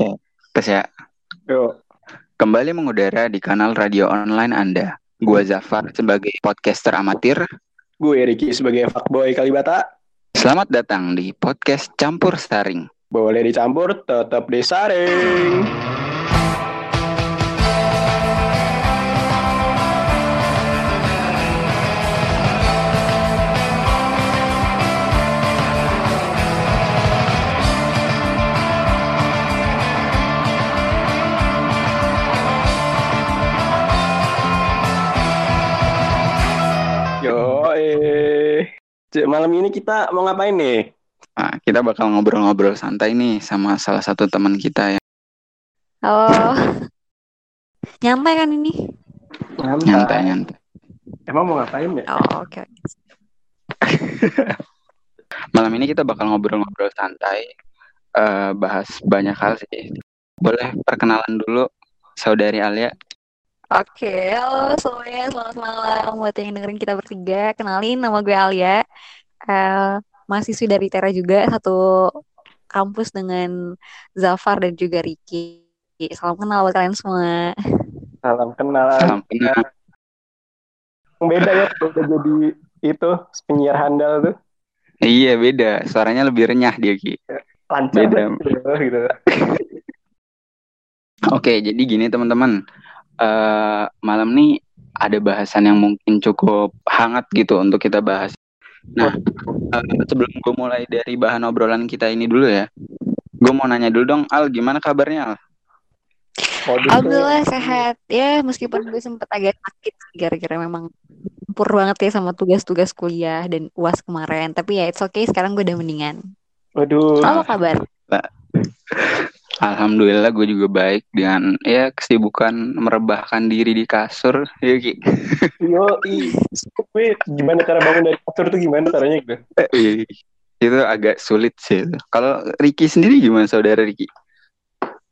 Oke. Tes ya. Yuk. Kembali mengudara di kanal radio online Anda. Gua Zafar sebagai podcaster amatir. Gue Ricky sebagai fuckboy Kalibata. Selamat datang di podcast Campur Saring. Boleh dicampur, tetap disaring. Cek, malam ini kita mau ngapain nih? Nah, kita bakal ngobrol-ngobrol santai nih sama salah satu teman kita yang Halo. Nyantai kan ini? nyantai-nyantai. Emang mau ngapain ya? Oh, oke. oke. Malam ini kita bakal ngobrol-ngobrol santai, eh, bahas banyak hal sih. Boleh perkenalan dulu, saudari Alia. Oke, halo semuanya, selamat malam buat yang dengerin kita bertiga. Kenalin, nama gue Alia. Eh, mahasiswi dari Tera juga, satu kampus dengan Zafar dan juga Ricky. Salam kenal buat kalian semua. Salam kenalan. Salam kenal. Beda ya kalau udah jadi itu penyiar handal tuh. Iya beda, suaranya lebih renyah dia Ki. Lancar Beda. gitu. Oke, jadi gini teman-teman. Eh, malam nih ada bahasan yang mungkin cukup hangat gitu untuk kita bahas. Nah, eh, sebelum gue mulai dari bahan obrolan kita ini dulu ya, gue mau nanya dulu dong, Al, gimana kabarnya Al? Alhamdulillah sehat. Ya, meskipun gue sempet agak sakit gara-gara memang campur banget ya sama tugas-tugas kuliah dan UAS kemarin. Tapi ya it's okay, sekarang gue udah mendingan. Waduh. Apa kabar? Alhamdulillah gue juga baik dengan ya kesibukan merebahkan diri di kasur, ya Ki. Yo, gimana cara bangun dari kasur tuh gimana caranya gitu? Iya, Itu agak sulit sih. Kalau Ricky sendiri gimana saudara Ricky?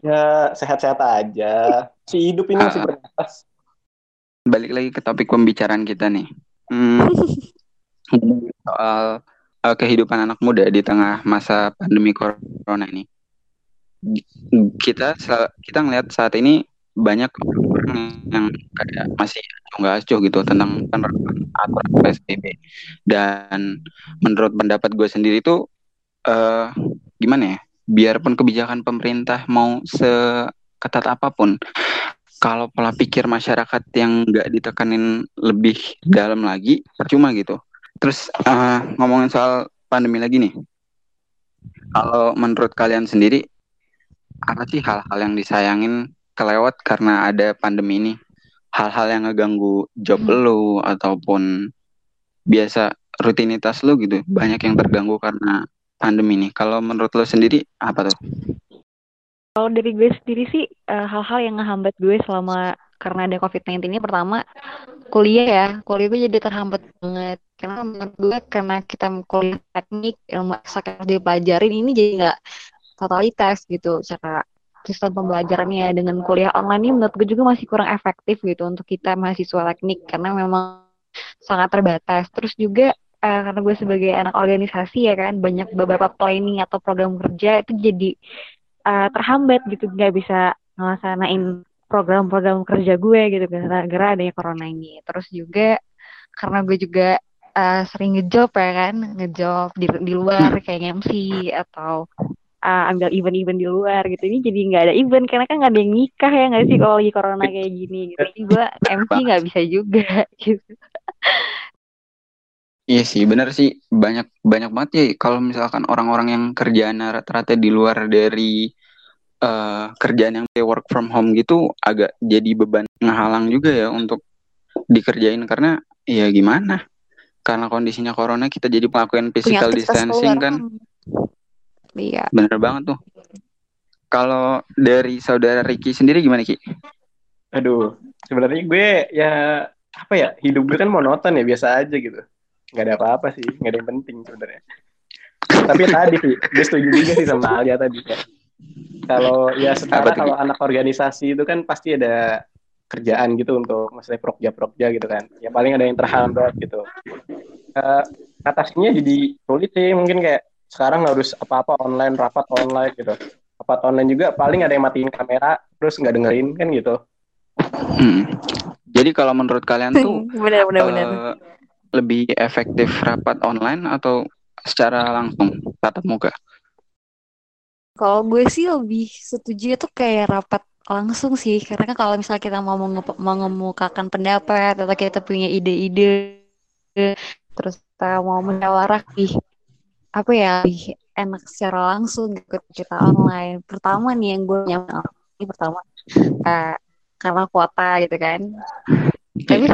Ya, sehat-sehat aja. Si hidup ini masih Ah. balik lagi ke topik pembicaraan kita nih. Hmm, soal uh, kehidupan anak muda di tengah masa pandemi corona ini. Kita kita ngelihat saat ini banyak orang yang kayak masih nggak acuh gitu tentang penerapan aturan PSBB. Dan menurut pendapat gue sendiri tuh eh gimana ya? Biarpun kebijakan pemerintah mau seketat apa pun, kalau pola pikir masyarakat yang nggak ditekanin lebih dalam lagi, percuma gitu. Terus eh, ngomongin soal pandemi lagi nih, kalau menurut kalian sendiri, apa sih hal-hal yang disayangin kelewat karena ada pandemi ini? Hal-hal yang ngeganggu job Hmm. lu ataupun biasa rutinitas lu gitu, banyak yang terganggu karena pandemi ini. Kalau menurut lu sendiri apa tuh? Kalau dari gue sendiri sih eh, hal-hal yang ngehambat gue selama karena ada COVID-19 ini pertama kuliah ya, kuliah gue jadi terhambat banget. Karena menurut gue karena kita kuliah teknik, ilmu eksak yang harus dipelajarin ini jadi nggak totalitas gitu cara sistem pembelajarannya dengan kuliah online ini menurut gue juga masih kurang efektif gitu untuk kita mahasiswa teknik karena memang sangat terbatas. Terus juga eh, karena gue sebagai anak organisasi ya kan banyak beberapa planning atau program kerja itu jadi eh, terhambat gitu nggak bisa ngelaksanain program-program kerja gue gitu gara-gara adanya corona ini terus juga karena gue juga eh, sering ngejob ya kan ngejob di, di luar kayak MC atau eh, ambil event-event di luar gitu. Ini jadi nggak ada event karena kan nggak ada yang nikah ya nggak sih kalau lagi corona kayak gini gitu. Jadi gue MC nggak bisa juga gitu. Iya sih, bener sih. Banyak banyak banget ya. Kalau misalkan orang-orang yang kerjaannya rata-rata di luar dari eh, kerjaan yang work from home gitu agak jadi beban ngehalang juga ya untuk dikerjain. Karena ya gimana? Karena kondisinya corona kita jadi melakukan physical distancing keluar kan. Iya Bener banget tuh. Kalau dari saudara Ricky sendiri gimana Ki? Aduh, sebenarnya gue ya apa ya hidup gue kan monoton ya biasa aja gitu. Nggak ada apa-apa sih, nggak ada yang penting sebenarnya. Tapi tadi sih, gue setuju juga sih sama Alia tadi ya. Kalau ya setara kalau anak organisasi itu kan pasti ada kerjaan gitu untuk maksudnya prokja-prokja gitu kan. Ya paling ada yang terhambat gitu. Eh atasinya jadi sulit sih mungkin kayak sekarang harus apa-apa online, rapat online gitu. rapat online juga paling ada yang matiin kamera terus nggak dengerin kan gitu. Hmm. Jadi kalau menurut kalian tuh benar benar benar. eh, lebih efektif rapat online atau secara langsung tatap muka? Kalau gue sih lebih setuju itu kayak rapat langsung sih, karena kan kalau misalnya kita mau menge- mengemukakan pendapat atau kita punya ide-ide, terus kita mau musyawarah lebih apa ya lebih enak secara langsung gitu kita online. Pertama nih yang gue nyaman ini pertama eh, karena kuota gitu kan. Tapi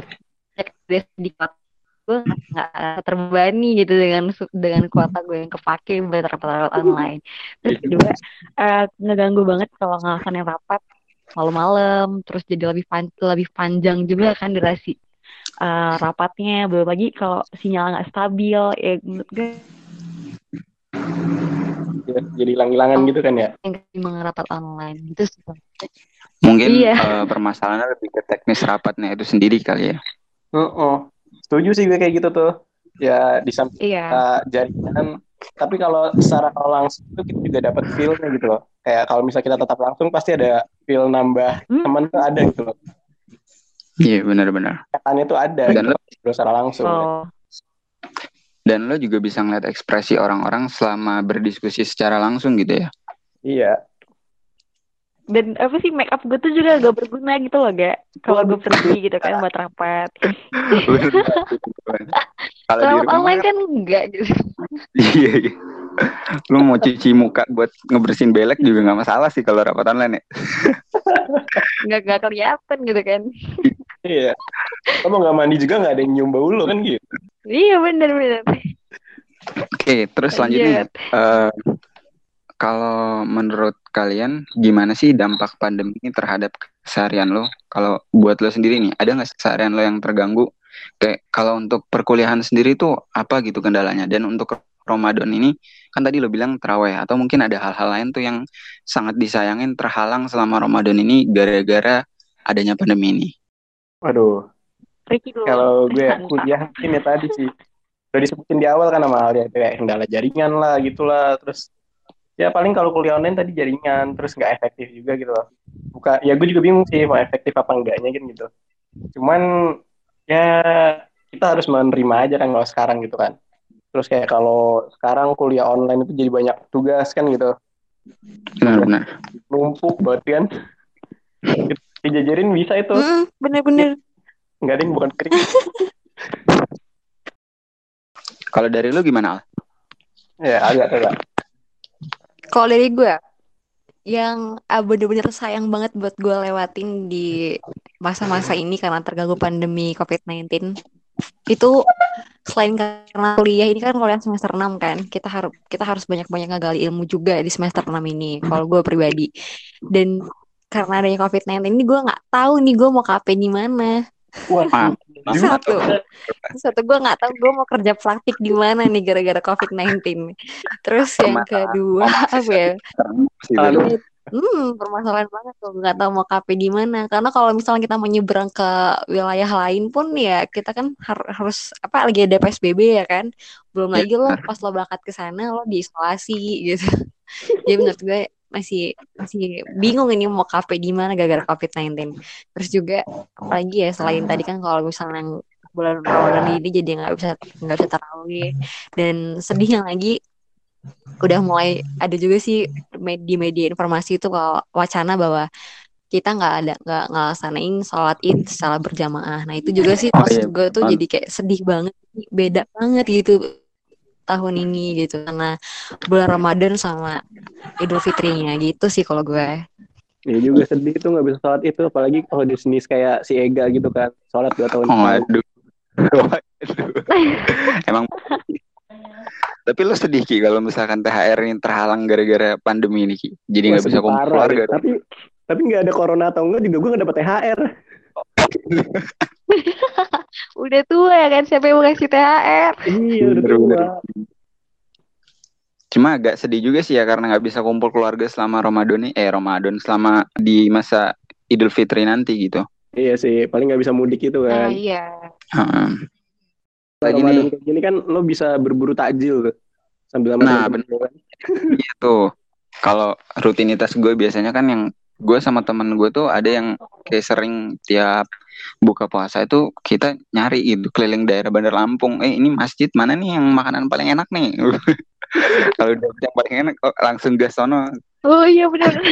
di kuota gue nggak terbebani gitu dengan dengan kuota gue yang kepake buat rapat-rapat online. Terus kedua eh, ngeganggu banget kalau ngelaksanain rapat malam-malam, terus jadi lebih pan lebih panjang juga kan durasi eh, rapatnya. Belum lagi kalau sinyal nggak stabil, ya menurut gue jadi hilang-hilangan gitu kan ya. yang rapat online gitu sih. Mungkin Iya. eh, permasalahannya lebih ke teknis rapatnya itu sendiri kali ya. Heeh. Setuju sih gue kayak gitu tuh. Ya di samping Iya. uh, jaringan tapi kalau secara langsung itu kita juga dapat feel-nya gitu loh kayak kalau misalnya kita tetap langsung pasti ada feel nambah Hmm. teman tuh ada gitu loh Iya benar-benar. katanya tuh ada Dan gitu secara langsung Oh, dan lo juga bisa ngeliat ekspresi orang-orang selama berdiskusi secara langsung gitu ya. iya. Dan apa sih make up gue tuh juga gak berguna gitu loh gak kalau gue pergi gitu kan buat rapat. Kalau rapat online kan enggak gitu. Iya, iya. Lu mau cuci muka buat ngebersihin belek juga nggak masalah sih kalau rapat online ya. nggak nggak kelihatan gitu kan iya mau nggak mandi juga nggak ada yang nyium bau lo kan gitu iya bener bener Oke, terus selanjutnya Lanjut. eh, kalau menurut kalian gimana sih dampak pandemi ini terhadap keseharian lo? Kalau buat lo sendiri nih, ada nggak keseharian lo yang terganggu? Kayak kalau untuk perkuliahan sendiri tuh apa gitu kendalanya? Dan untuk Ramadan ini kan tadi lo bilang terawih atau mungkin ada hal-hal lain tuh yang sangat disayangin terhalang selama Ramadan ini gara-gara adanya pandemi ini. Waduh. Ricky dulu. Kalau gue kuliah ini tadi sih. Udah disebutin di awal kan sama Alia kayak kendala jaringan lah gitulah. Terus ya paling kalau kuliah online tadi jaringan terus nggak efektif juga gitu loh. Buka ya gue juga bingung sih mau efektif apa enggaknya kan gitu. Cuman ya kita harus menerima aja kan kalau sekarang gitu kan. Terus kayak kalau sekarang kuliah online itu jadi banyak tugas kan gitu. Benar-benar. numpuk banget kan dijajarin bisa itu. Hmm, bener-bener. Nggak ada yang bukan kering. Kalau dari lo gimana Al? ya agak agak. Kalau dari gue, yang ah, bener-bener sayang banget buat gue lewatin di masa-masa ini karena terganggu pandemi COVID-19, itu selain karena kuliah ini kan kuliah semester 6 kan, kita harus kita harus banyak-banyak ngegali ilmu juga di semester 6 ini. Kalau gue pribadi, dan karena adanya COVID-19 ini gue nggak tahu nih gue mau KP di mana. Satu, satu gue nggak tahu gue mau kerja praktik di mana nih gara-gara COVID-19. Terus yang kedua apa ya? Hmm, permasalahan banget tuh nggak tahu mau KP di mana. Karena kalau misalnya kita menyeberang ke wilayah lain pun ya kita kan har- harus apa lagi ada PSBB ya kan. Belum Iya, lagi lo benar. pas lo berangkat ke sana lo diisolasi gitu. Jadi menurut gue masih masih bingung ini mau KP di mana gara-gara COVID-19. Terus juga apalagi ya selain tadi kan kalau misalnya bulan Ramadan ini jadi nggak bisa nggak bisa tarawih dan sedihnya lagi udah mulai ada juga sih di media informasi itu kalau wacana bahwa kita nggak ada nggak ngelaksanain sholat id secara berjamaah. Nah itu juga sih Oh, iya. gue tuh jadi kayak sedih banget, beda banget gitu tahun ini gitu karena bulan Ramadan sama Idul Fitrinya gitu sih kalau gue. Ya juga sedih tuh nggak bisa sholat itu apalagi kalau di sini kayak si Ega gitu kan sholat dua tahun Oh, aduh. Emang tapi lo sedih Ki kalau misalkan THR ini terhalang gara-gara pandemi ini Ki. Jadi nggak bisa kumpul keluarga. Tapi tapi nggak ada corona atau enggak juga gue nggak dapet THR. Udah tua ya kan siapa yang mau kasih THR? Iya udah Bener, tua. bener. Cuma agak sedih juga sih ya karena nggak bisa kumpul keluarga selama Ramadan nih. Eh Ramadan selama di masa Idul Fitri nanti gitu. Iya sih paling nggak bisa mudik itu Nah, kan. iya. Heeh. Lagi Ramadan nih. gini kan lo bisa berburu takjil tuh sambil sama Nah, kan. Gitu. kalau rutinitas gue biasanya kan yang gue sama temen gue tuh ada yang kayak sering tiap buka puasa itu kita nyari itu keliling daerah Bandar Lampung. Eh ini masjid mana nih yang makanan paling enak nih? kalau udah yang paling enak oh, langsung gas sono. Oh iya benar.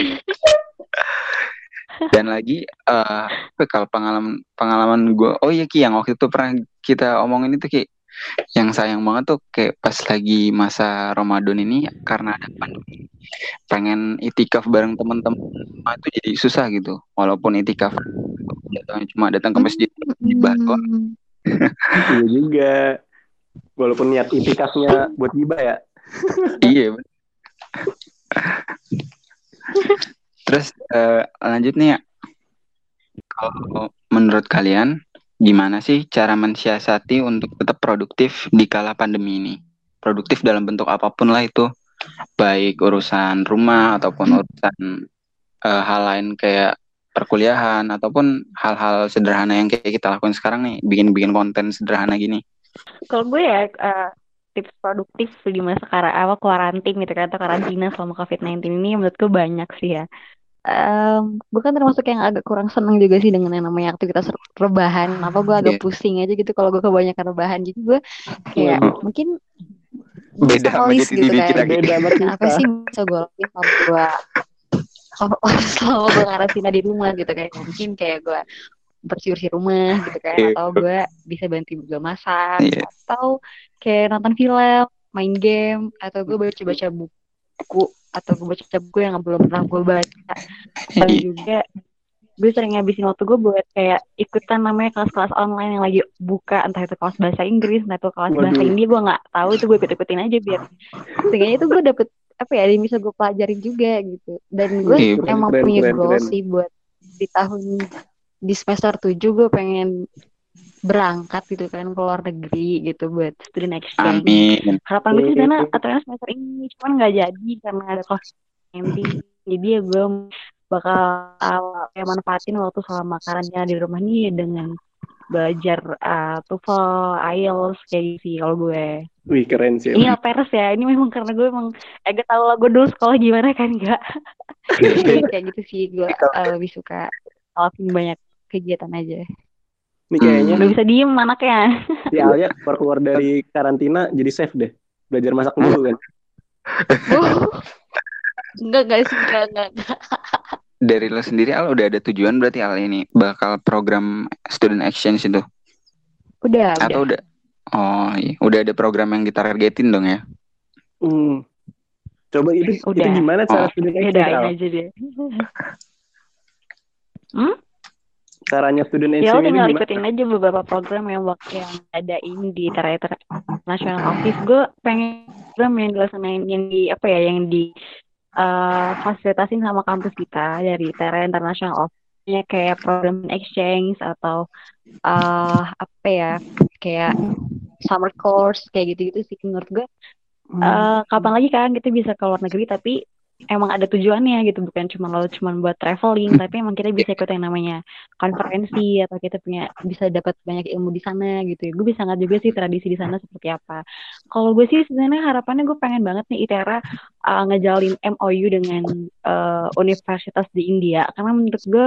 Dan lagi eh kalau pengalaman pengalaman gue, oh iya Ki yang waktu itu pernah kita omongin itu Ki yang sayang banget tuh kayak pas lagi masa Ramadan ini karena ada pandemi pengen itikaf bareng teman-teman itu jadi susah gitu walaupun itikaf datang cuma datang ke masjid gibah doang Iya juga. Walaupun niat itikafnya buat gibah ya. iya terus eh, lanjut nih ya kalau menurut kalian gimana sih cara mensiasati untuk tetap produktif di kala pandemi ini? Produktif dalam bentuk apa pun lah itu, baik urusan rumah ataupun urusan eh, hal lain kayak perkuliahan ataupun hal-hal sederhana yang kayak kita lakukan sekarang nih, bikin-bikin konten sederhana gini. Kalau gue ya eh, tips produktif di masa sekarang apa kuarantin gitu kan atau karantina selama COVID-19 ini menurut gue banyak sih ya. Em, gue kan termasuk yang agak kurang seneng juga sih dengan yang namanya aktivitas rebahan. Apa gue agak Iya. pusing aja gitu kalau gue kebanyakan rebahan. Jadi gue kayak Waduh. mungkin Beda sama gitu diri kan. kita Beda sama kita. apa sih bisa gue lakuin selama gue selama gue karantina di rumah gitu kayak mungkin kayak gue bersih-bersih rumah gitu kan. Iya. atau gue bisa bantu gue masak. Iya. atau kayak nonton film main game. Atau gue baca-baca buku. Atau gue baca buku yang belum pernah gue baca. Dan Iya. juga gue sering ngabisin waktu gue buat kayak ikutan namanya kelas-kelas online yang lagi buka. Entah itu kelas bahasa Inggris entah itu kelas bahasa Waduh. India gue nggak tahu. Itu gue ikut-ikutin aja biar. Sehingga itu gue dapet apa ya yang bisa gue pelajarin juga gitu dan gue keren, emang keren, punya keren, goal keren. sih buat di tahun di semester 7 gue pengen berangkat gitu kan ke luar negeri gitu buat student exchange Amin. harapan gue sih karena aturannya semester ini cuman nggak jadi karena ada COVID-19 jadi ya gue bakal uh, ya manfaatin waktu selama karantina di rumah nih dengan belajar uh, TOEFL, IELTS kayak gitu sih kalau gue Wih keren sih. ini LPRS ya ini memang karena gue emang agak tau lah gue dulu sekolah gimana kan enggak Jadi kayak gitu sih gue uh, lebih suka ngelakuin banyak kegiatan aja Ini kayaknya udah bisa diem anaknya si Alia keluar keluar dari karantina jadi safe deh. Belajar masak dulu kan. enggak enggak sih enggak enggak, enggak. Dari lo sendiri Al udah ada tujuan berarti Al ini bakal program student exchange itu udah udah atau udah Oh iya, udah ada program yang ditargetin dong ya. Hmm. Coba itu Udah. itu gimana cara Oh. student ya exchange? udahin Al? aja deh Caranya student ya exchange ini tinggal gimana? ikutin aja beberapa program yang yang ada ini di Tera National Office gue pengen program yang dilaksanain yang di apa ya yang di eh, fasilitasin sama kampus kita dari Tera International Office Ya, kayak program exchange atau eh apa ya kayak summer course kayak gitu-gitu sih menurut gue Hmm. eh, kapan lagi kan kita bisa ke luar negeri tapi emang ada tujuannya gitu bukan cuma lo cuma buat traveling tapi emang kita bisa ikut yang namanya konferensi atau kita punya bisa dapat banyak ilmu di sana gitu ya. Gue bisa ngeliat juga sih tradisi di sana seperti apa. Kalau gue sih sebenarnya harapannya gue pengen banget nih ITERA uh, ngejalin MOU dengan uh, universitas di India. Karena menurut gue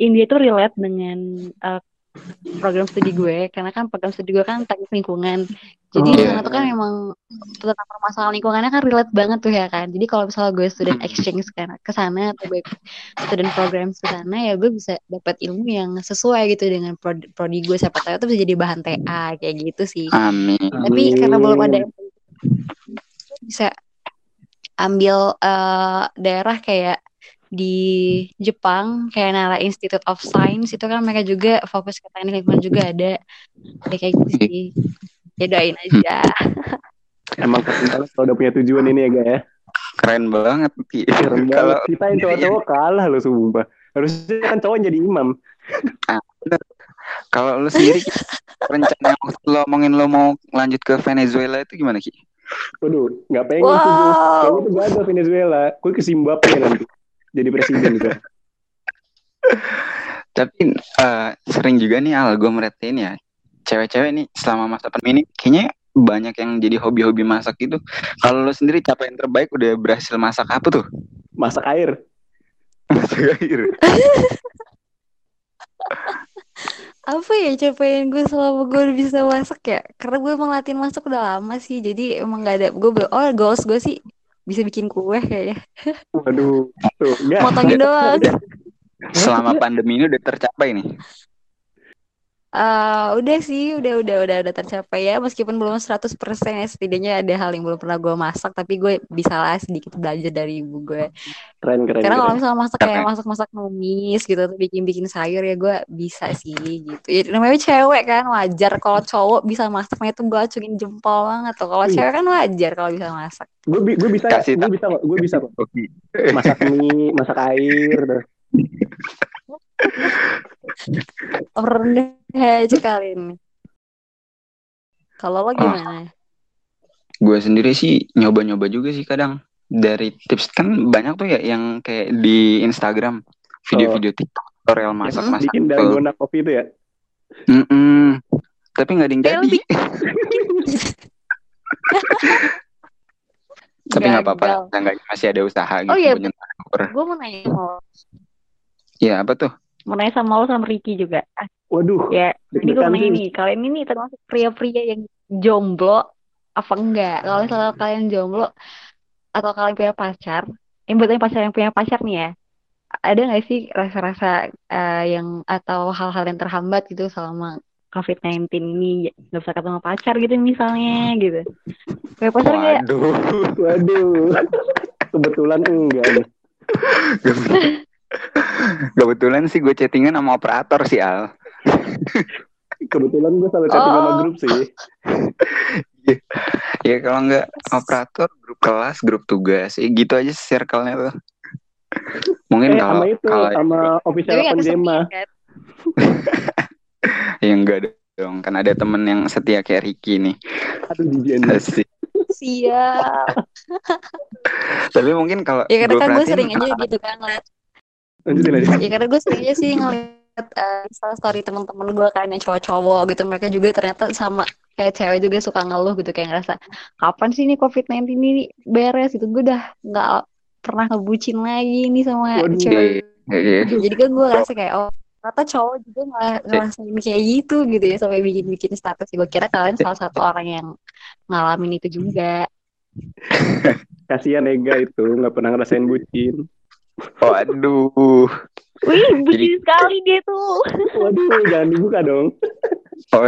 India itu relate dengan uh, program studi gue karena kan program studi gue kan teknik lingkungan jadi Oh, di iya. tuh kan emang tentang permasalahan lingkungannya kan relate banget tuh ya kan jadi kalau misalnya gue student exchange ke ke sana atau baik student program ke sana ya gue bisa dapat ilmu yang sesuai gitu dengan prodi, prodi gue siapa tahu itu bisa jadi bahan TA kayak gitu sih Amin. tapi Amin. karena belum ada yang bisa ambil eh, daerah kayak di Jepang kayak Nara Institute of Science itu kan mereka juga fokus ke teknik lingkungan juga ada ada kayak gitu sih ya doain aja Emang kalau udah punya tujuan ini ya, Ga ya. Keren banget. Keren Kalau. Kita yang cowok-cowok kalah loh sumpah. Harusnya kan cowok jadi imam. kalau lu sendiri rencana lo omongin lo mau lanjut ke Venezuela itu gimana Ki? Waduh, nggak pengen tuh gue. wow Kayaknya tuh gagal Venezuela. Gue ke Zimbabwe nanti. Jadi presiden gitu. Tapi eh, sering juga nih Al gue merhatiin ya cewek-cewek nih selama masa pandemi ini kayaknya banyak yang jadi hobi-hobi masak gitu. Kalau lo sendiri capaian terbaik udah berhasil masak apa tuh? Masak air. Masak air. apa ya capaian gue selama gue udah bisa masak ya karena gue emang latihan masak udah lama sih jadi emang gak ada gue oh goals gue sih bisa bikin kue kayaknya Waduh. Tuh, enggak. motongin doang Selama pandemi ini udah tercapai nih. Eh, udah sih udah udah udah udah tercapai ya. Meskipun belum 100% ya setidaknya ada hal yang belum pernah gue masak tapi gue bisa lah sedikit belajar dari ibu gue Keren, keren, karena kalau misalnya masak kayak masak-masak numis gitu atau bikin-bikin sayur ya gue bisa sih gitu. Ya, namanya cewek kan wajar kalau cowok bisa masaknya tuh gue acungin jempol banget tuh. Kalau Iya. cewek kan wajar kalau bisa masak. Gue bi- gue bisa, Kasih gue bisa, gue bisa. Masak mie, masak air. rendah aja kali ini kalau lo gimana Gue sendiri sih nyoba-nyoba juga sih kadang. Dari tips kan banyak tuh ya yang kayak di Instagram video-video TikTok tutorial masak-masak. Bikin tuh. dalgona kopi itu ya. Mm-mm. Tapi nggak ada yang jadi. Tapi nggak apa-apa. Seenggaknya masih ada usaha gitu. Oh, iya. gue mau nanya lo Ya apa tuh? Mau nanya sama lo sama Ricky juga Waduh. ya Ini gue nanya nih, kalian ini termasuk pria-pria yang jomblo apa enggak? Kalau misalnya kalian jomblo atau kalian punya pacar, yang buatnya pacar yang punya pacar nih ya, ada nggak sih rasa-rasa eh, yang atau hal-hal yang terhambat gitu selama COVID-19 ini nggak bisa ketemu pacar gitu misalnya gitu. Punya pacar nggak? Waduh. Waduh. Kebetulan enggak nih. Kebetulan sih gue chattingan sama operator sih Al. Kebetulan gue selalu chatting sama Oh. grup sih. Ya kalau nggak operator, grup kelas, grup tugas, ya gitu aja circle-nya tuh. Mungkin Eh, kalau sama itu, kalau sama official open game kan? ya enggak dong, kan ada temen yang setia kayak Ricky nih. Aduh, jijian. Asik. Siap. Tapi mungkin kalau Ya karena gue kan gue sering aja gitu kan ngeliat Lanjutin aja. ya karena gue sering aja sih ngeliat uh, story teman-teman gue kan yang cowok-cowok gitu mereka juga ternyata sama kayak cewek juga suka ngeluh gitu kayak ngerasa kapan sih ini COVID-19 ini beres? Gitu. Gue udah nggak pernah ngebucin lagi nih sama Waduh. cewek. Iya. jadi kan gue ngerasa kayak oh ternyata cowok juga ngerasain kayak gitu gitu ya sampai bikin-bikin status. Gue kira kalian salah satu orang yang ngalamin itu juga. Kasihan Ega itu. Nggak pernah ngerasain bucin. Waduh. wih bucin Jadi- sekali dia tuh Waduh, jangan dibuka dong. Oh.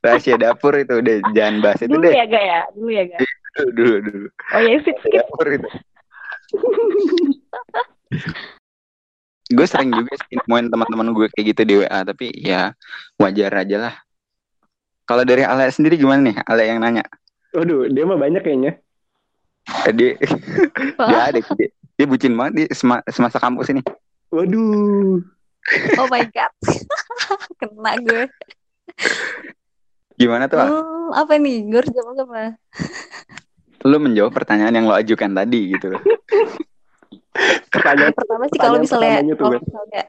Rahasia dapur itu udah jangan bahas itu dulu deh. ya gak ya dulu ya gak Dulu dulu. dulu. oh ya skip skip Dapur itu. gue sering juga sih nemuin teman-teman gue kayak gitu di WA tapi ya wajar aja lah. Kalau dari Ale sendiri gimana nih? Ale yang nanya. Waduh, dia mah banyak kayaknya. Eh, Dia dia ada dia, dia bucin banget di sema- semasa kampus ini. Waduh. Oh my god. Kena gue. Gimana tuh? Hmm, apa nih? Gue harus jawab apa? Lu menjawab pertanyaan yang lo ajukan tadi gitu. Pertanyaan Pertama sih kalau misalnya kalau misalnya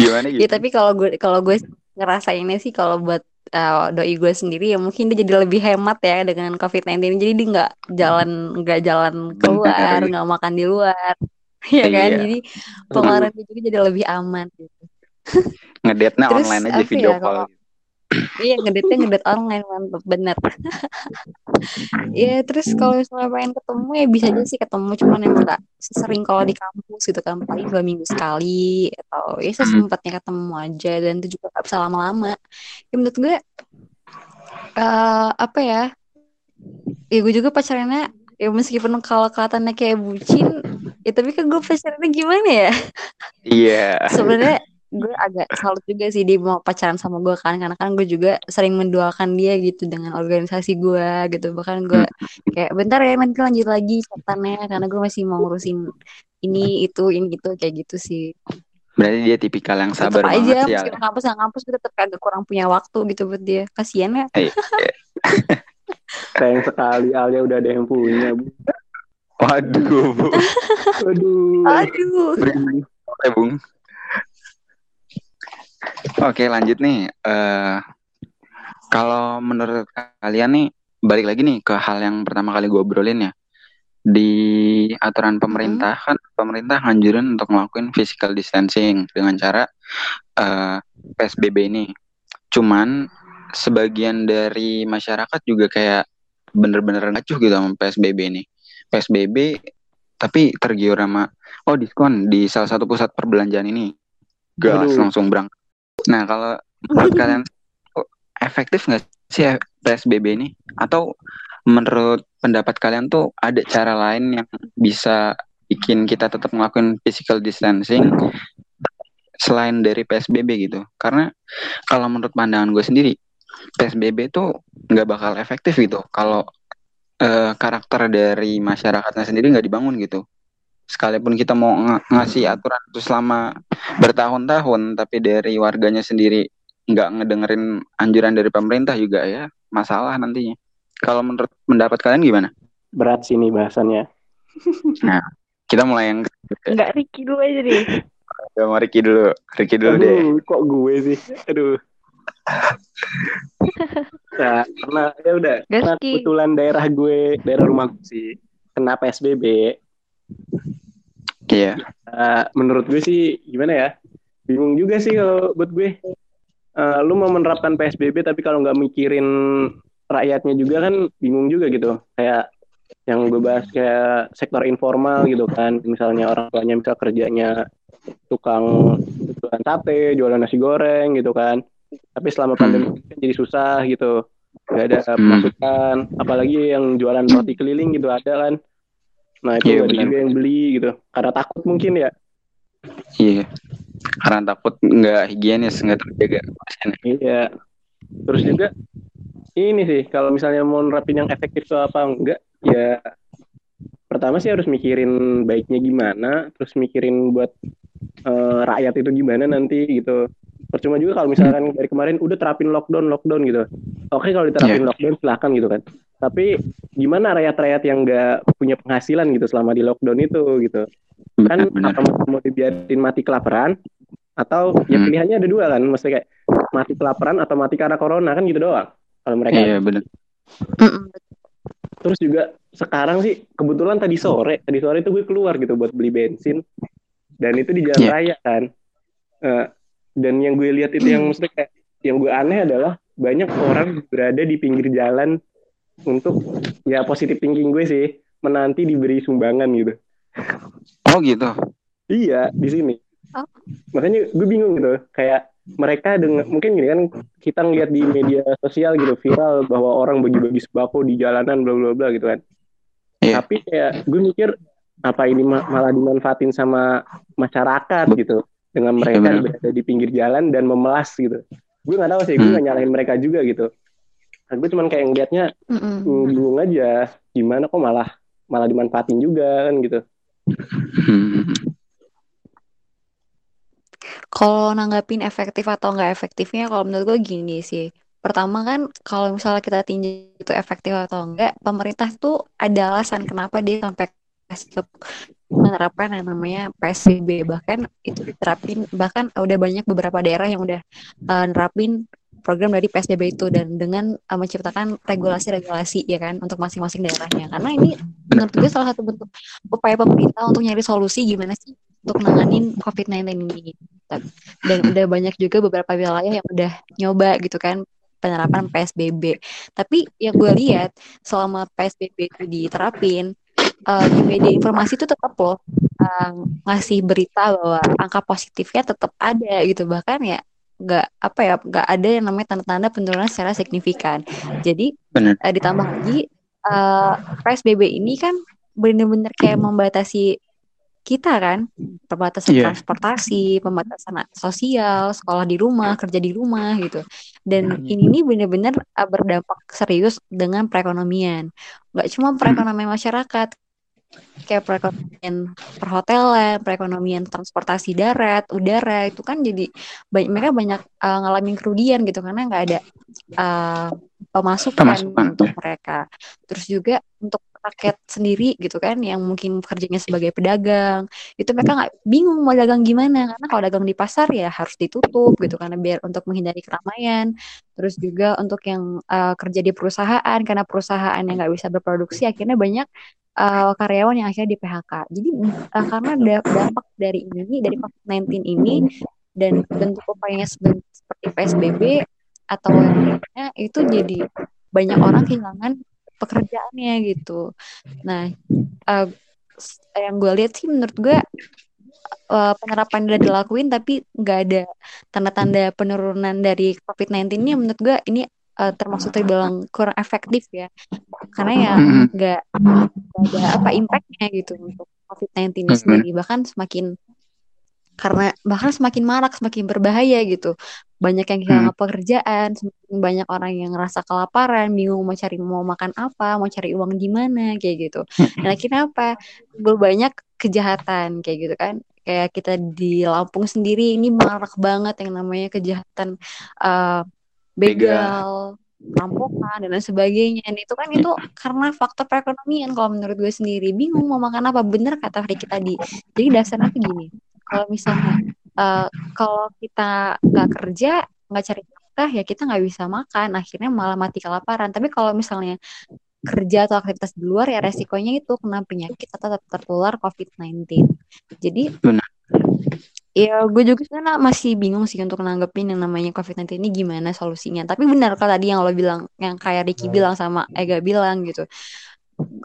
Gimana gitu? ya tapi kalau gue kalau gue ngerasainnya sih kalau buat uh, doi gue sendiri ya mungkin dia jadi lebih hemat ya dengan COVID-19 jadi dia nggak jalan nggak jalan keluar nggak makan di luar ya kan? Iya. jadi pengeluaran juga jadi lebih aman gitu. Terus online aja video ya, call. kalau- iya ngedate ngedate online mantep bener. Ya terus kalau misalnya pengen ketemu ya bisa aja sih ketemu cuman emang nggak sesering kalau di kampus gitu kan paling dua minggu sekali atau ya sesempatnya ketemu aja dan itu juga gak bisa lama-lama. Ya menurut gue eh apa ya ya gue juga pacarannya ya meskipun kalau kelihatannya kayak bucin ya tapi kan gue pacarannya gimana ya? Iya. sebenarnya gue agak salut juga sih dia mau pacaran sama gue kan karena kan gue juga sering mendoakan dia gitu dengan organisasi gue gitu bahkan gue kayak bentar ya nanti lanjut lagi catatannya karena gue masih mau ngurusin ini itu ini itu kayak gitu sih Berarti dia tipikal yang tetap sabar aja banget sih. Al. meskipun kampus nggak kampus gue tetap agak kurang punya waktu gitu buat dia kasian ya sayang sekali Alia udah ada yang punya. Bu. Waduh, Bu. Waduh. aduh Oke, Bung. Oke, lanjut nih. Eh Kalau menurut kalian nih, balik lagi nih ke hal yang pertama kali gue obrolin ya. Di aturan pemerintah kan, pemerintah nganjurin untuk ngelakuin physical distancing dengan cara uh, eh, PSBB ini. Cuman sebagian dari masyarakat juga kayak bener-bener ngacuh gitu sama PSBB ini. PSBB tapi tergiur sama oh diskon di salah satu pusat perbelanjaan ini. Gas langsung berangkat. Nah, kalau menurut kalian efektif nggak sih PSBB ini? Atau menurut pendapat kalian tuh ada cara lain yang bisa bikin kita tetap ngelakuin physical distancing selain dari PSBB gitu? Karena kalau menurut pandangan gue sendiri, PSBB itu nggak bakal efektif gitu kalau uh, karakter dari masyarakatnya sendiri nggak dibangun gitu. Sekalipun kita mau ng ngasih aturan itu selama bertahun-tahun, tapi dari warganya sendiri nggak ngedengerin anjuran dari pemerintah juga ya masalah nantinya. Kalau menurut pendapat kalian gimana? Berat sih ini bahasannya. Nah, kita mulai yang nggak Ricky dulu aja deh. Ya, mau Ricky dulu. Ricky dulu Aduh, deh. Kok gue sih? Aduh nah, karena ya udah karena kebetulan daerah gue daerah rumah gue sih kena psbb iya. Yeah. uh, menurut gue sih gimana ya? Bingung juga sih kalau buat gue. Uh, lu mau menerapkan psbb tapi kalau nggak mikirin rakyatnya juga kan bingung juga gitu. Kayak yang gue bahas kayak sektor informal gitu kan. Misalnya orang tuanya misal kerjanya tukang jualan sate jualan nasi goreng gitu kan. Tapi selama pandemi hmm. kan jadi susah gitu. Nggak ada hmm. pemasukan. Apalagi yang jualan roti keliling gitu ada kan nah itu yeah, ada juga yang beli gitu. Karena takut mungkin ya. Iya. Yeah. karena takut nggak higienis nggak terjaga iya. Terus juga ini sih kalau misalnya mau nerapin yang efektif atau apa enggak ya pertama sih harus mikirin baiknya gimana terus mikirin buat uh, rakyat itu gimana nanti gitu percuma juga kalau misalkan dari kemarin udah terapin lockdown lockdown gitu. Oke kalau diterapin yeah. lockdown silahkan gitu kan. Tapi gimana rakyat-rakyat yang nggak punya penghasilan gitu selama di lockdown itu gitu? Kan benar, apa mau dibiarin mati kelaparan atau ya hmm. pilihannya ada dua kan? Mesti kayak mati kelaparan atau mati karena corona kan gitu doang kalau mereka. Iya yeah, benar. Terus juga sekarang sih kebetulan tadi sore tadi sore itu gue keluar gitu buat beli bensin. Dan itu di jalan yeah. raya kan. Uh, dan yang gue lihat itu yang mesti kayak yang gue aneh adalah banyak orang berada di pinggir jalan untuk ya positif thinking gue sih menanti diberi sumbangan gitu. Oh gitu. Iya di sini. Oh. Makanya gue bingung gitu kayak mereka dengan mungkin gini kan kita ngeliat di media sosial gitu viral bahwa orang bagi-bagi sembako di jalanan bla bla bla gitu kan. Yeah. Tapi kayak gue mikir apa ini malah dimanfaatin sama masyarakat gitu dengan iya, mereka yeah, berada di pinggir jalan dan memelas gitu. Gue nggak tahu sih gue hmm. nggak nyalahin mereka juga gitu. Nah, gue cuman kayak ngeliatnya mm bingung aja gimana kok malah malah dimanfaatin juga kan gitu. Kalau nanggapin efektif atau nggak efektifnya kalau menurut gue gini sih. Pertama kan kalau misalnya kita tinjau itu efektif atau enggak pemerintah tuh ada alasan kenapa dia sampai kasih menerapkan yang namanya PSBB bahkan itu diterapin bahkan udah banyak beberapa daerah yang udah uh, nerapin program dari PSBB itu dan dengan uh, menciptakan regulasi-regulasi ya kan untuk masing-masing daerahnya. Karena ini menurut gue salah satu bentuk upaya pemerintah untuk nyari solusi gimana sih untuk nanganin COVID-19 ini dan udah banyak juga beberapa wilayah yang udah nyoba gitu kan penerapan PSBB tapi yang gue lihat selama PSBB itu diterapin uh, di media informasi itu tetap loh uh, ngasih berita bahwa angka positifnya tetap ada gitu bahkan ya nggak apa ya nggak ada yang namanya tanda-tanda penurunan secara signifikan jadi Uh, ditambah lagi uh, PSBB ini kan benar-benar kayak membatasi kita kan pembatasan yeah. transportasi, pembatasan sosial, sekolah di rumah, kerja di rumah gitu. Dan ini nih benar-benar berdampak serius dengan perekonomian. Gak cuma perekonomian masyarakat, kayak perekonomian perhotelan, perekonomian transportasi darat, udara itu kan jadi banyak mereka banyak uh, ngalamin kerugian gitu karena nggak ada uh, pemasukan, pemasukan untuk ya. mereka. Terus juga untuk rakyat sendiri gitu kan yang mungkin kerjanya sebagai pedagang itu mereka nggak bingung mau dagang gimana karena kalau dagang di pasar ya harus ditutup gitu karena biar untuk menghindari keramaian terus juga untuk yang uh, kerja di perusahaan karena perusahaan yang nggak bisa berproduksi akhirnya banyak uh, karyawan yang akhirnya di PHK jadi uh, karena dampak dari ini dari COVID-19 ini dan bentuk upayanya seperti PSBB atau lainnya itu jadi banyak orang kehilangan pekerjaannya gitu. Nah, uh, yang gue lihat sih menurut gue uh, penerapan udah dilakuin tapi nggak ada tanda-tanda penurunan dari COVID-19 ini menurut gue ini uh, termasuk terbilang kurang efektif ya karena ya nggak ada apa impactnya gitu untuk COVID-19 ini sendiri bahkan semakin karena bahkan semakin marak semakin berbahaya gitu. Banyak yang kehilangan hmm. pekerjaan semakin banyak orang yang ngerasa kelaparan bingung mau cari mau makan apa mau cari uang di mana kayak gitu. Dan akhirnya apa? Banyak kejahatan kayak gitu kan. Kayak kita di Lampung sendiri ini marak banget yang namanya kejahatan uh, begal rampokan dan lain sebagainya. Dan itu kan itu karena faktor perekonomian. Kalau menurut gue sendiri bingung mau makan apa. Bener kata Ricky tadi. Jadi dasarnya tuh gini kalau misalnya uh, kalau kita nggak kerja nggak cari nafkah ya kita nggak bisa makan. Akhirnya malah mati kelaparan. Tapi kalau misalnya kerja atau aktivitas di luar ya resikonya itu kena penyakit atau tetap tertular COVID-19 jadi Benar. Ya, gue juga karena masih bingung sih untuk nanggepin yang namanya COVID-19 ini gimana solusinya. Tapi benar kalau tadi yang lo bilang, yang kayak Ricky bilang sama Ega bilang gitu.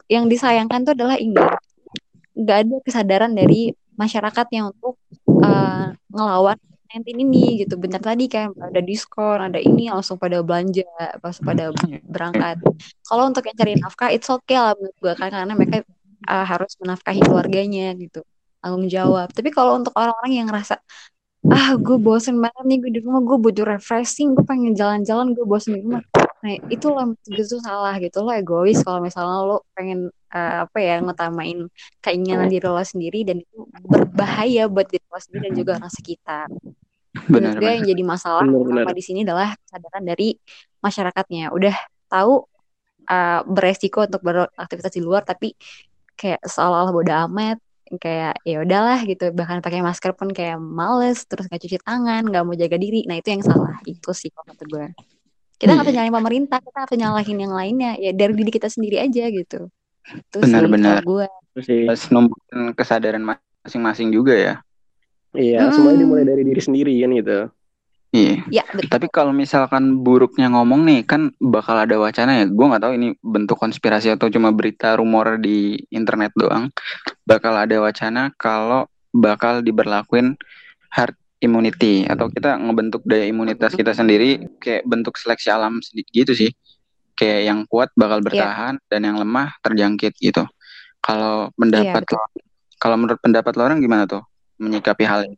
Yang disayangkan tuh adalah ini, nggak ada kesadaran dari masyarakat yang untuk uh, ngelawan 19 ini gitu. Bentar tadi kan ada diskon, ada ini langsung pada belanja, pas pada berangkat. Kalau untuk yang cari nafkah, it's okay lah menurut gue kan karena mereka uh, harus menafkahi keluarganya gitu, tanggung jawab. Tapi kalau untuk orang-orang yang ngerasa ah gue bosen banget nih gue di rumah gue butuh refreshing gue pengen jalan-jalan gue bosen di rumah. Nah itu lo gitu salah gitu. Lo egois kalau misalnya lo pengen uh, apa ya ngutamain keinginan diri lo sendiri dan itu berbahaya buat diri lo sendiri dan juga orang sekitar. Benar, benar. yang jadi masalah benar, di sini adalah kesadaran dari masyarakatnya. Udah tahu uh, beresiko untuk beraktivitas di luar tapi kayak seolah-olah bodo amat kayak ya udahlah gitu. Bahkan pakai masker pun kayak males terus nggak cuci tangan nggak mau jaga diri. Nah itu yang salah. Itu sih kata gue. Kita nggak hmm. nyalahin pemerintah kita harus nyalahin yang lainnya. Ya dari diri kita sendiri aja gitu. Benar-benar gue. Harus nombokin kesadaran masing-masing juga ya. Iya hmm. semuanya dimulai dari diri sendiri kan gitu Iya. Ya, betul. Tapi kalau misalkan buruknya ngomong nih, kan bakal ada wacana ya. Gue nggak tahu ini bentuk konspirasi atau cuma berita rumor di internet doang. Bakal ada wacana kalau bakal diberlakuin herd immunity atau kita ngebentuk daya imunitas kita sendiri kayak bentuk seleksi alam gitu sih. Kayak yang kuat bakal iya. bertahan yeah. dan yang lemah terjangkit gitu. Kalau pendapat yeah, kalau menurut pendapat lo orang gimana tuh menyikapi hal ini?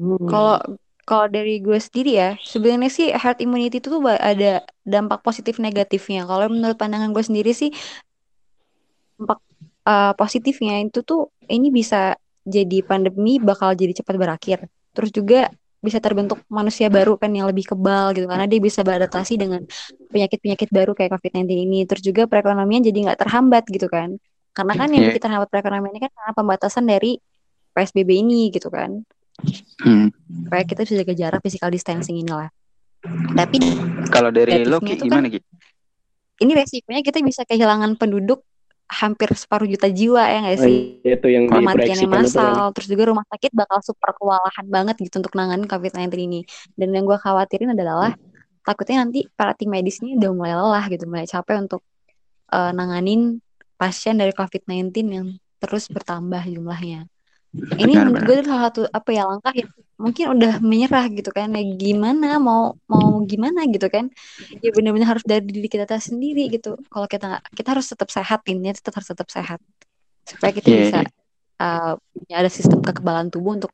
Hmm. Kalau kalau dari gue sendiri ya, sebenarnya sih herd immunity itu tuh ada dampak positif negatifnya. Kalau menurut pandangan gue sendiri sih dampak uh, positifnya itu tuh ini bisa jadi pandemi bakal jadi cepat berakhir. Terus juga bisa terbentuk manusia baru kan yang lebih kebal gitu karena dia bisa beradaptasi dengan penyakit-penyakit baru kayak COVID-19 ini. Terus juga perekonomian jadi nggak terhambat gitu kan. Karena kan yang yeah. kita terhambat perekonomian ini kan karena pembatasan dari PSBB ini gitu kan. Hmm. Supaya kita bisa jaga jarak physical distancing inilah. Tapi kalau dari lo Ki, gimana kan, Ini resikonya kita bisa kehilangan penduduk hampir separuh juta jiwa ya nggak sih? Oh, itu yang kematian yang massal, terus juga rumah sakit bakal super kewalahan banget gitu untuk nanganin COVID-19 ini. Dan yang gue khawatirin adalah takutnya nanti para tim medis ini udah mulai lelah gitu, mulai capek untuk uh, nanganin pasien dari COVID-19 yang terus bertambah jumlahnya ini menurut gue itu salah satu apa ya langkah yang mungkin udah menyerah gitu kan ya gimana mau mau gimana gitu kan. Ya benar-benar harus dari diri kita sendiri gitu. Kalau kita nggak kita harus tetap sehat ini tetap harus tetap sehat. Supaya kita yeah, bisa yeah. Uh, ada sistem kekebalan tubuh untuk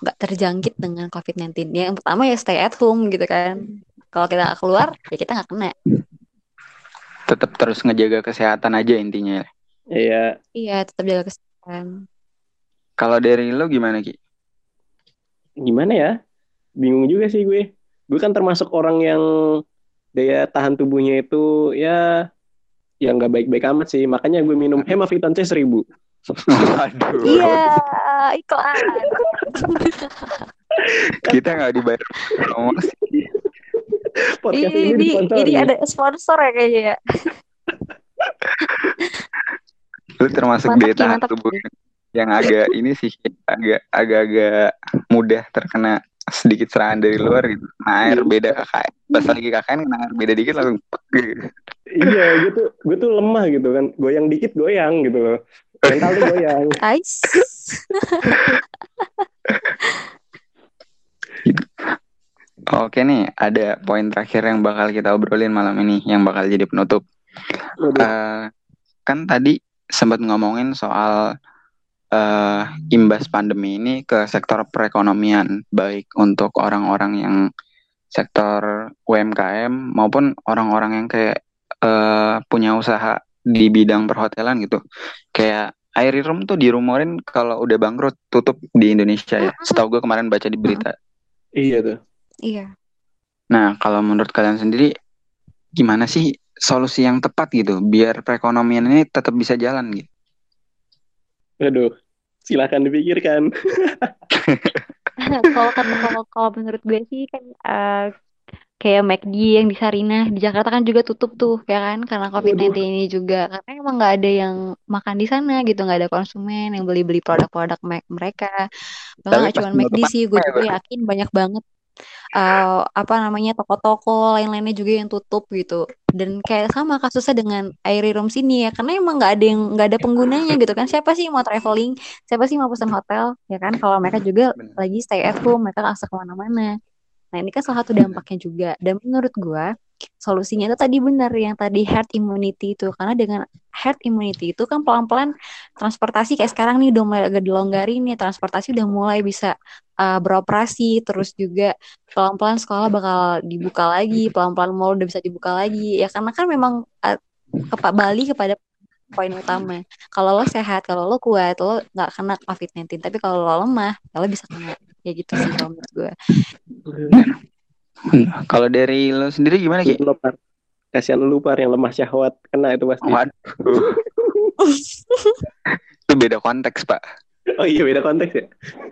nggak terjangkit dengan COVID-19 ya, yang pertama ya stay at home gitu kan. Kalau kita nggak keluar ya kita nggak kena. Tetap terus ngejaga kesehatan aja intinya iya. Iya tetap jaga kesehatan kalau dari lo gimana Ki? Gimana ya? Bingung juga sih gue. Gue kan termasuk orang yang daya tahan tubuhnya itu ya yang nggak baik-baik amat sih. Makanya gue minum Hemavitan C seribu. Waduh. Iya, iklan. Kita nggak dibayar promosi. Podcast ini, ini ini, ada sponsor ya kayaknya ya. Lu termasuk Mantap, daya tahan mantap, tubuh. Yang agak ini sih agak agak-agak mudah terkena sedikit serangan dari luar gitu. Nah, air beda KKN. Pas lagi KKN kena air beda dikit langsung gitu. Iya, gue tuh gue tuh lemah gitu kan. Goyang dikit goyang gitu loh. Mental tuh goyang. Ais. Oke nih, ada poin terakhir yang bakal kita obrolin malam ini yang bakal jadi penutup. Eh, kan tadi sempat ngomongin soal eh, imbas pandemi ini ke sektor perekonomian, baik untuk orang-orang yang sektor UMKM maupun orang-orang yang kayak eh, punya usaha di bidang perhotelan gitu. Kayak Airy Room tuh dirumorin kalau udah bangkrut tutup di Indonesia ya. Setahu gue kemarin baca di berita. Iya tuh. Iya. Nah, kalau menurut kalian sendiri, gimana sih solusi yang tepat gitu, biar perekonomian ini tetap bisa jalan gitu? Aduh. Silakan dipikirkan. kalau kalau kalau menurut gue sih kan eh, kayak McD yang di Sarinah di Jakarta kan juga tutup tuh ya kan karena COVID-19 ini juga karena emang nggak ada yang makan di sana gitu nggak ada konsumen yang beli-beli produk-produk me- mereka bahkan nggak cuma McD sih gue ya, juga Bang? yakin banyak banget eh, apa namanya toko-toko lain-lainnya juga yang tutup gitu. Dan kayak sama kasusnya dengan Airy Room sini ya karena emang nggak ada yang nggak ada penggunanya gitu kan. Siapa sih mau traveling? Siapa sih mau pesan hotel? Ya kan? Kalau mereka juga Bener. lagi stay at home mereka nggak ke mana-mana. Nah ini kan salah satu dampaknya juga. Dan menurut gua solusinya itu tadi benar yang tadi herd immunity itu. Karena dengan herd immunity itu kan pelan-pelan transportasi kayak sekarang nih udah mulai agak dilonggarin nih transportasi udah mulai bisa uh, beroperasi. Terus juga pelan-pelan sekolah bakal dibuka lagi pelan-pelan mall udah bisa dibuka lagi. Ya karena kan memang uh, ke Pak Bali kepada poin utama. Kalau lo sehat kalau lo kuat lo nggak kena COVID-19 tapi kalau lo lemah ya lo bisa kena. Ya gitu sih kalau menurut gue Kalau dari lo sendiri gimana Ki? Lu, Par. Kasihan lu par yang lemah syahwat kena itu pasti. Waduh, itu beda konteks Pak, Oh iya beda konteks ya.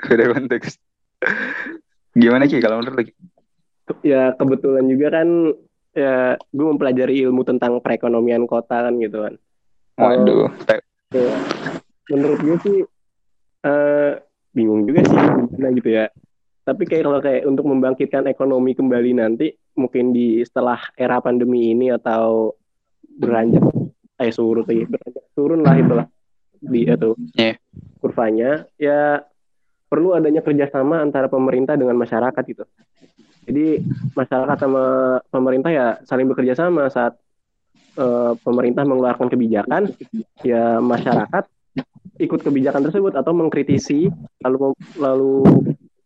beda konteks. Gimana Ki kalau menurut lo? Ki? Ya kebetulan juga kan ya gue mempelajari ilmu tentang perekonomian kota kan gitu kan. Waduh, te- Ya, menurut gue sih eh bingung juga sih gimana gitu ya. Tapi kayak kalau kayak untuk membangkitkan ekonomi kembali nanti mungkin di setelah era pandemi ini atau beranjak eh surut lagi beranjak turun lah itulah di itu Iya. kurvanya ya perlu adanya kerjasama antara pemerintah dengan masyarakat gitu. Jadi masyarakat sama pemerintah ya saling bekerja sama saat eh, pemerintah mengeluarkan kebijakan, ya masyarakat ikut kebijakan tersebut atau mengkritisi lalu lalu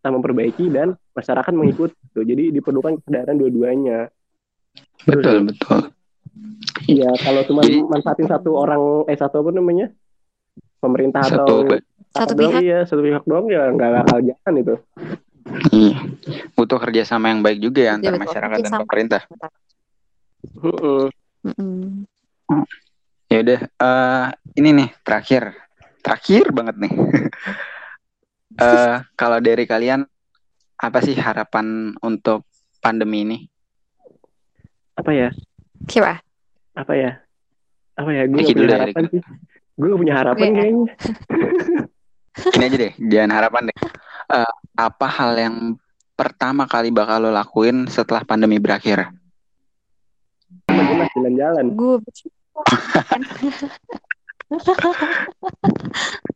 kita memperbaiki dan masyarakat mengikut. Gitu. Jadi diperlukan kesadaran dua-duanya. betul betul. Ya kalau cuma manfaatin satu orang eh satu apa namanya pemerintah Satu atau Satu doang, pihak. iya satu pihak doang ya nggak bakal jalan itu. iya. butuh kerjasama yang baik juga ya Iya, antara betul. masyarakat dan pemerintah. Mm-mm. Mm-mm. Ya udah, eh, ini nih terakhir, terakhir banget nih. Eh, kalau dari kalian apa sih harapan untuk pandemi ini? Apa ya? Siapa? Apa ya? Apa ya? Gue punya dulu harapan dikit. sih. Gue gak punya harapan Gue- kayaknya. Ini aja deh, jangan harapan deh. Eh, apa hal yang pertama kali bakal lo lakuin setelah pandemi berakhir? Jalan-jalan. Gue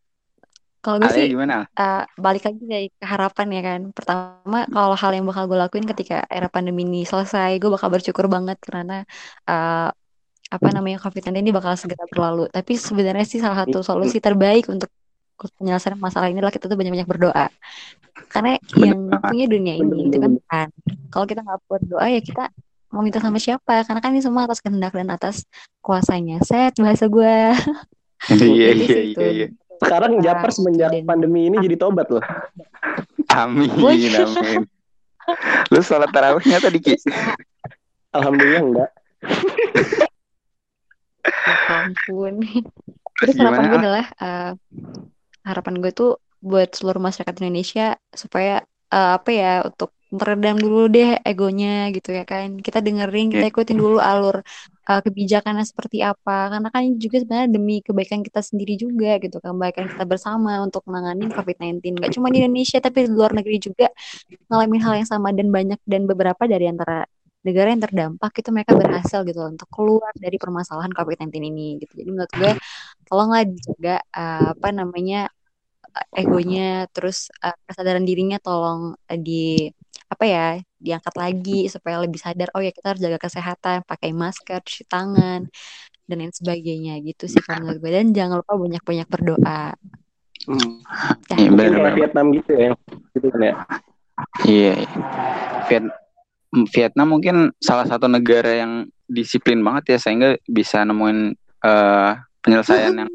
Kalau gue sih gimana? eh, balik lagi dari harapan ya kan. Pertama, kalau hal yang bakal gue lakuin ketika era pandemi ini selesai, gue bakal bersyukur banget karena eh, apa namanya COVID-19 ini bakal segera berlalu. Tapi sebenarnya sih salah satu solusi terbaik untuk penyelesaian masalah ini adalah kita tuh banyak-banyak berdoa. Karena Bener yang punya dunia ini Bener, itu kan. Tuhan. Kalau kita nggak berdoa ya kita mau minta sama siapa? Karena kan ini semua atas kehendak dan atas kuasanya. Set bahasa gue. Iya Jadi iya iya. Sekarang Japar semenjak Dan- pandemi ini jadi tobat loh. Amin amin. Lu sholat tarawihnya tadi Ki? Alhamdulillah enggak. Ya ampun. Terus Terus harapan gimana? gue adalah eh, harapan gue tuh buat seluruh masyarakat Indonesia supaya eh, apa ya untuk meredam dulu deh egonya gitu ya kan. Kita dengerin, kita ikutin dulu alur eh, kebijakannya seperti apa. Karena kan ini juga sebenarnya demi kebaikan kita sendiri juga gitu kan, kebaikan kita bersama untuk menangani COVID-19. Gak cuma di Indonesia tapi di luar negeri juga ngalamin hal yang sama dan banyak dan beberapa dari antara negara yang terdampak itu mereka berhasil gitu untuk keluar dari permasalahan COVID-19 ini gitu. Jadi menurut gue tolonglah dijaga eh, apa namanya eh, egonya terus eh, kesadaran dirinya tolong eh, di apa ya diangkat lagi supaya lebih sadar oh ya kita harus jaga kesehatan pakai masker cuci tangan dan lain sebagainya gitu sih kalau menurut gue dan jangan lupa banyak-banyak berdoa Hmm. ya Iya, benar kayak. Vietnam gitu ya. Gitu kan ya. Iya. iya. Viet- Vietnam mungkin salah satu negara yang disiplin banget ya sehingga bisa nemuin eh, penyelesaian yang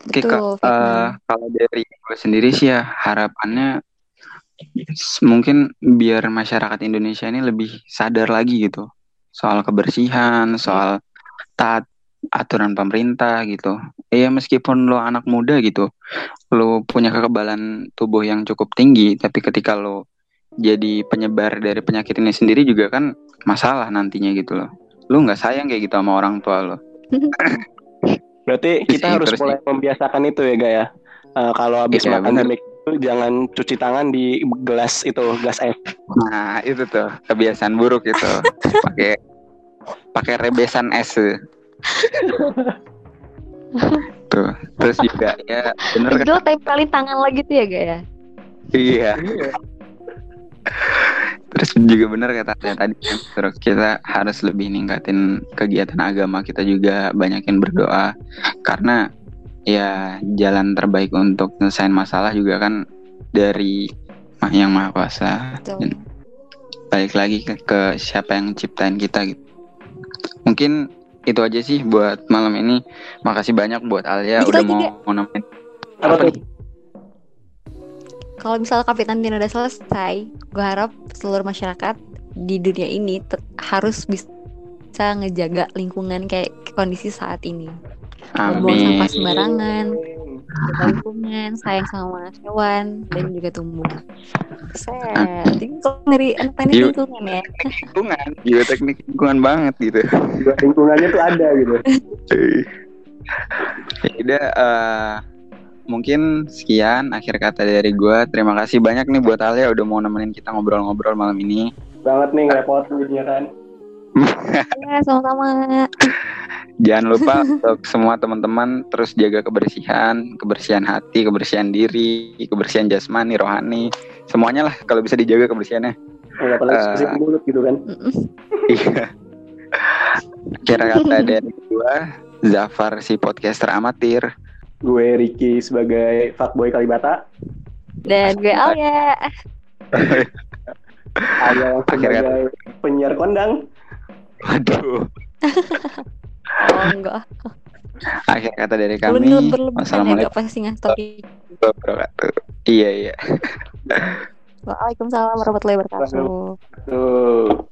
Oke kak, betul eh, Vietnam kalau dari gue sendiri sih ya harapannya mungkin biar masyarakat Indonesia ini lebih sadar lagi gitu soal kebersihan, soal taat aturan pemerintah gitu. Iya meskipun lo anak muda gitu, lo punya kekebalan tubuh yang cukup tinggi, tapi ketika lo jadi penyebar dari penyakit ini sendiri juga kan masalah nantinya gitu loh. Lo nggak sayang kayak gitu sama orang tua lo. Berarti kita harus mulai membiasakan itu ya, Gaya. Eh, kalau habis Iya makan bener. Itu jangan cuci tangan di gelas itu, gelas es. Nah itu tuh kebiasaan buruk itu. Pakai pakai rebesan es tuh. Terus juga ya bener kan? Pegel tempelin tangan lagi tuh ya gak ya Iya. Terus juga bener kata saya tadi kan, terus kita harus lebih ningkatin kegiatan agama kita juga banyakin berdoa karena ya jalan terbaik untuk nyelesain masalah juga kan dari yang maha kuasa betul dan balik lagi ke, ke siapa yang ciptain kita gitu. Mungkin itu aja sih buat malam ini. Makasih banyak buat Alia Dikit udah mau, Gak. mau nemenin. Apa Apa nih? kalau misalnya COVID-19 udah selesai gue harap seluruh masyarakat di dunia ini harus bisa ngejaga lingkungan kayak kondisi saat ini Amin. sampah sembarangan jaga lingkungan sayang sama hewan dan juga tumbuhan set jadi teknik Yuk. lingkungan ya Lingkungan, juga teknik lingkungan banget gitu. Juga lingkungannya tuh ada gitu. Ya udah eh, mungkin sekian akhir kata dari gua. Terima kasih banyak nih buat Alia udah mau nemenin kita ngobrol-ngobrol malam ini. Banget nih ngerepotin jadinya kan. ya sama-sama Jangan lupa untuk semua teman-teman terus jaga kebersihan, kebersihan hati, kebersihan diri, kebersihan jasmani, rohani, semuanya lah kalau bisa dijaga kebersihannya. Ya, apalagi spesifik mulut gitu kan. Iya. Kira kata dari gua, Zafar si podcaster amatir. Gue Ricky sebagai fuckboy Kalibata. dan gue Alia Ada yang Akhirnya- sebagai penyiar kondang. Waduh. Oh enggak Akhir kata dari kami. berlebihan ya Wassalamualaikum gak pasti wabarakatuh. Iya iya. Waalaikumsalam warahmatullahi wabarakatuh Tuh.